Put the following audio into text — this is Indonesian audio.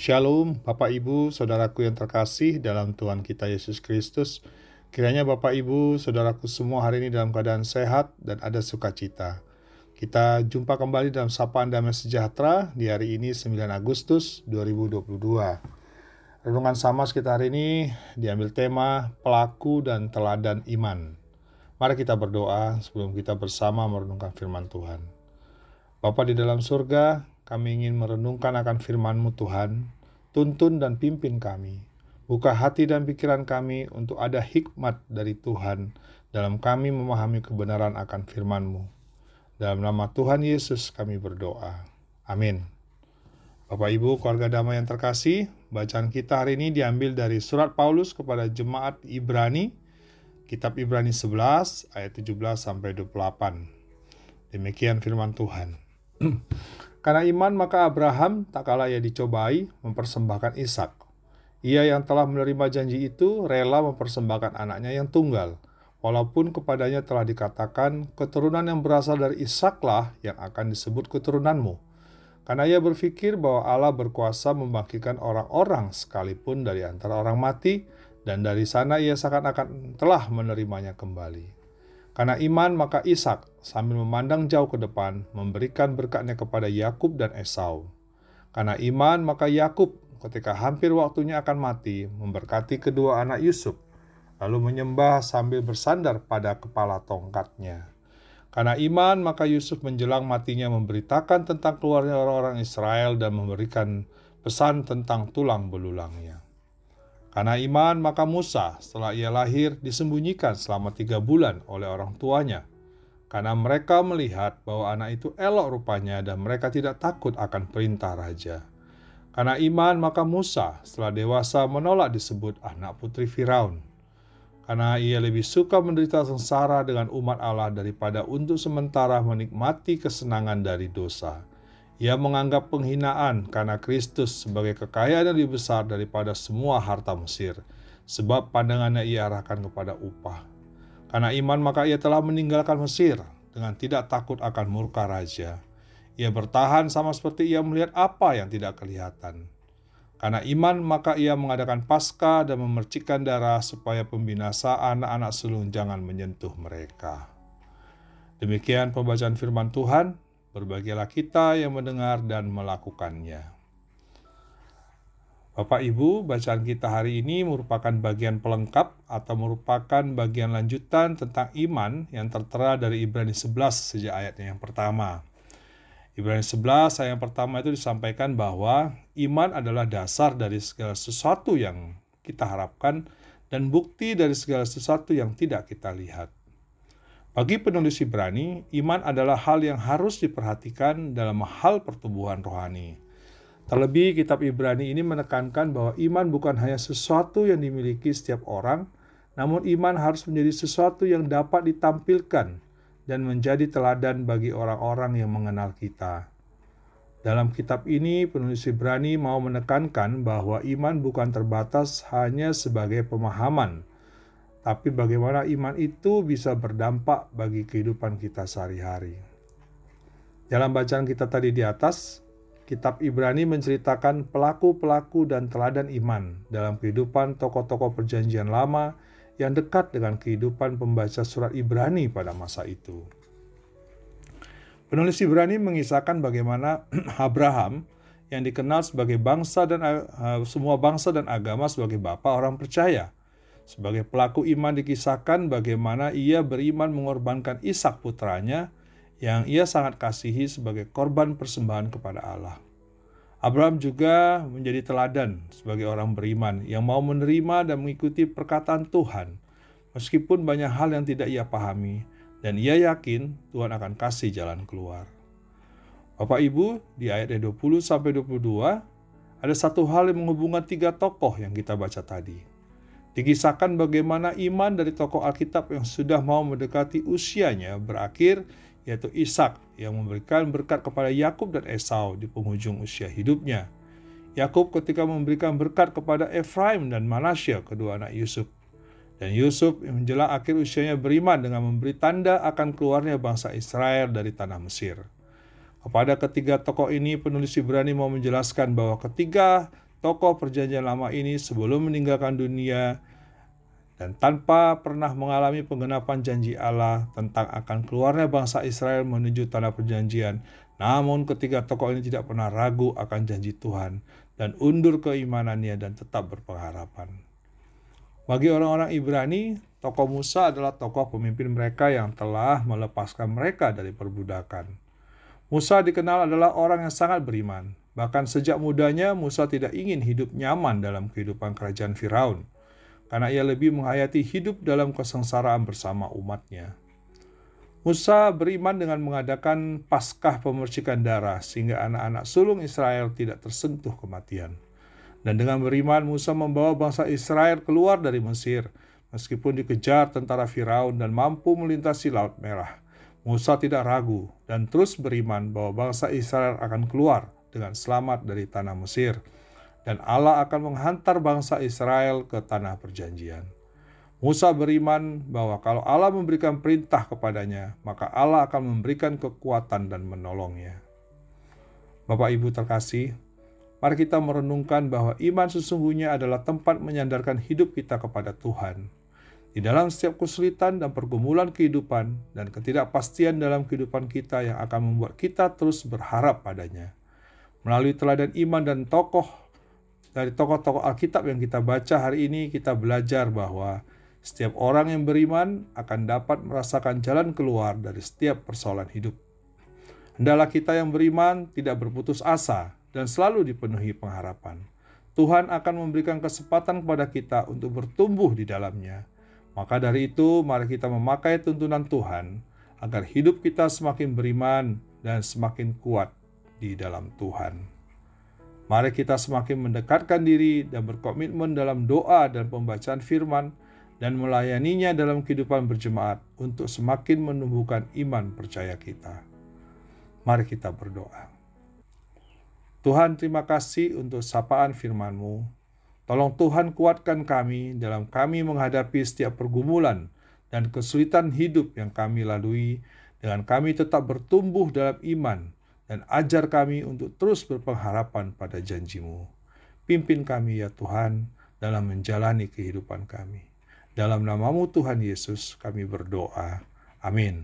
Shalom, Bapak Ibu, saudaraku yang terkasih dalam Tuhan kita Yesus Kristus. Kiranya Bapak Ibu, saudaraku semua hari ini dalam keadaan sehat dan ada sukacita. Kita jumpa kembali dalam Sapaan Damai Sejahtera di hari ini 9 Agustus 2022. Renungan sama sekitar hari ini diambil tema pelaku dan teladan iman. Mari kita berdoa sebelum kita bersama merenungkan firman Tuhan. Bapa di dalam surga, kami ingin merenungkan akan firman-Mu Tuhan, tuntun dan pimpin kami. Buka hati dan pikiran kami untuk ada hikmat dari Tuhan dalam kami memahami kebenaran akan firman-Mu. Dalam nama Tuhan Yesus kami berdoa. Amin. Bapak Ibu keluarga damai yang terkasih, bacaan kita hari ini diambil dari surat Paulus kepada jemaat Ibrani, kitab Ibrani 11 ayat 17 sampai 28. Demikian firman Tuhan. Karena iman maka Abraham tak kalah ia dicobai mempersembahkan Ishak. Ia yang telah menerima janji itu rela mempersembahkan anaknya yang tunggal, walaupun kepadanya telah dikatakan keturunan yang berasal dari Ishaklah yang akan disebut keturunanmu. Karena ia berpikir bahwa Allah berkuasa membangkitkan orang-orang sekalipun dari antara orang mati, dan dari sana ia seakan-akan telah menerimanya kembali. Karena iman maka Ishak sambil memandang jauh ke depan memberikan berkatnya kepada Yakub dan Esau. Karena iman maka Yakub ketika hampir waktunya akan mati memberkati kedua anak Yusuf lalu menyembah sambil bersandar pada kepala tongkatnya. Karena iman maka Yusuf menjelang matinya memberitakan tentang keluarnya orang-orang Israel dan memberikan pesan tentang tulang belulangnya. Karena iman, maka Musa setelah ia lahir disembunyikan selama tiga bulan oleh orang tuanya. Karena mereka melihat bahwa anak itu elok rupanya dan mereka tidak takut akan perintah raja. Karena iman, maka Musa setelah dewasa menolak disebut anak putri Firaun. Karena ia lebih suka menderita sengsara dengan umat Allah daripada untuk sementara menikmati kesenangan dari dosa. Ia menganggap penghinaan karena Kristus sebagai kekayaan yang lebih besar daripada semua harta Mesir, sebab pandangannya ia arahkan kepada upah. Karena iman maka ia telah meninggalkan Mesir dengan tidak takut akan murka raja. Ia bertahan sama seperti ia melihat apa yang tidak kelihatan. Karena iman maka ia mengadakan pasca dan memercikkan darah supaya pembinasaan anak-anak sulung jangan menyentuh mereka. Demikian pembacaan firman Tuhan. Berbahagialah kita yang mendengar dan melakukannya. Bapak Ibu, bacaan kita hari ini merupakan bagian pelengkap atau merupakan bagian lanjutan tentang iman yang tertera dari Ibrani 11 sejak ayatnya yang pertama. Ibrani 11 ayat yang pertama itu disampaikan bahwa iman adalah dasar dari segala sesuatu yang kita harapkan dan bukti dari segala sesuatu yang tidak kita lihat. Bagi penulis Ibrani, iman adalah hal yang harus diperhatikan dalam hal pertumbuhan rohani. Terlebih, kitab Ibrani ini menekankan bahwa iman bukan hanya sesuatu yang dimiliki setiap orang, namun iman harus menjadi sesuatu yang dapat ditampilkan dan menjadi teladan bagi orang-orang yang mengenal kita. Dalam kitab ini, penulis Ibrani mau menekankan bahwa iman bukan terbatas hanya sebagai pemahaman, tapi bagaimana iman itu bisa berdampak bagi kehidupan kita sehari-hari. Dalam bacaan kita tadi di atas, kitab Ibrani menceritakan pelaku-pelaku dan teladan iman dalam kehidupan tokoh-tokoh perjanjian lama yang dekat dengan kehidupan pembaca surat Ibrani pada masa itu. Penulis Ibrani mengisahkan bagaimana Abraham yang dikenal sebagai bangsa dan uh, semua bangsa dan agama sebagai bapak orang percaya – sebagai pelaku iman dikisahkan bagaimana ia beriman mengorbankan Ishak putranya yang ia sangat kasihi sebagai korban persembahan kepada Allah. Abraham juga menjadi teladan sebagai orang beriman yang mau menerima dan mengikuti perkataan Tuhan meskipun banyak hal yang tidak ia pahami dan ia yakin Tuhan akan kasih jalan keluar. Bapak Ibu, di ayat 20 sampai 22 ada satu hal yang menghubungkan tiga tokoh yang kita baca tadi. Dikisahkan bagaimana iman dari tokoh Alkitab yang sudah mau mendekati usianya berakhir, yaitu Ishak yang memberikan berkat kepada Yakub dan Esau di penghujung usia hidupnya. Yakub ketika memberikan berkat kepada Efraim dan Manasya, kedua anak Yusuf. Dan Yusuf yang menjelang akhir usianya beriman dengan memberi tanda akan keluarnya bangsa Israel dari tanah Mesir. Kepada ketiga tokoh ini penulis Ibrani mau menjelaskan bahwa ketiga tokoh perjanjian lama ini sebelum meninggalkan dunia dan tanpa pernah mengalami penggenapan janji Allah tentang akan keluarnya bangsa Israel menuju tanah perjanjian. Namun ketika tokoh ini tidak pernah ragu akan janji Tuhan dan undur keimanannya dan tetap berpengharapan. Bagi orang-orang Ibrani, tokoh Musa adalah tokoh pemimpin mereka yang telah melepaskan mereka dari perbudakan. Musa dikenal adalah orang yang sangat beriman. Bahkan sejak mudanya Musa tidak ingin hidup nyaman dalam kehidupan kerajaan Firaun karena ia lebih menghayati hidup dalam kesengsaraan bersama umatnya. Musa beriman dengan mengadakan paskah pemercikan darah sehingga anak-anak sulung Israel tidak tersentuh kematian. Dan dengan beriman Musa membawa bangsa Israel keluar dari Mesir meskipun dikejar tentara Firaun dan mampu melintasi Laut Merah. Musa tidak ragu dan terus beriman bahwa bangsa Israel akan keluar dengan selamat dari tanah Mesir dan Allah akan menghantar bangsa Israel ke tanah perjanjian. Musa beriman bahwa kalau Allah memberikan perintah kepadanya, maka Allah akan memberikan kekuatan dan menolongnya. Bapak Ibu terkasih, mari kita merenungkan bahwa iman sesungguhnya adalah tempat menyandarkan hidup kita kepada Tuhan. Di dalam setiap kesulitan dan pergumulan kehidupan dan ketidakpastian dalam kehidupan kita yang akan membuat kita terus berharap padanya. Melalui teladan iman dan tokoh dari tokoh-tokoh Alkitab yang kita baca hari ini, kita belajar bahwa setiap orang yang beriman akan dapat merasakan jalan keluar dari setiap persoalan hidup. Hendaklah kita yang beriman tidak berputus asa dan selalu dipenuhi pengharapan. Tuhan akan memberikan kesempatan kepada kita untuk bertumbuh di dalamnya. Maka dari itu, mari kita memakai tuntunan Tuhan agar hidup kita semakin beriman dan semakin kuat di dalam Tuhan. Mari kita semakin mendekatkan diri dan berkomitmen dalam doa dan pembacaan firman dan melayaninya dalam kehidupan berjemaat untuk semakin menumbuhkan iman percaya kita. Mari kita berdoa. Tuhan terima kasih untuk sapaan firman-Mu. Tolong Tuhan kuatkan kami dalam kami menghadapi setiap pergumulan dan kesulitan hidup yang kami lalui dengan kami tetap bertumbuh dalam iman dan ajar kami untuk terus berpengharapan pada janjimu. Pimpin kami ya Tuhan dalam menjalani kehidupan kami. Dalam namamu Tuhan Yesus kami berdoa. Amin.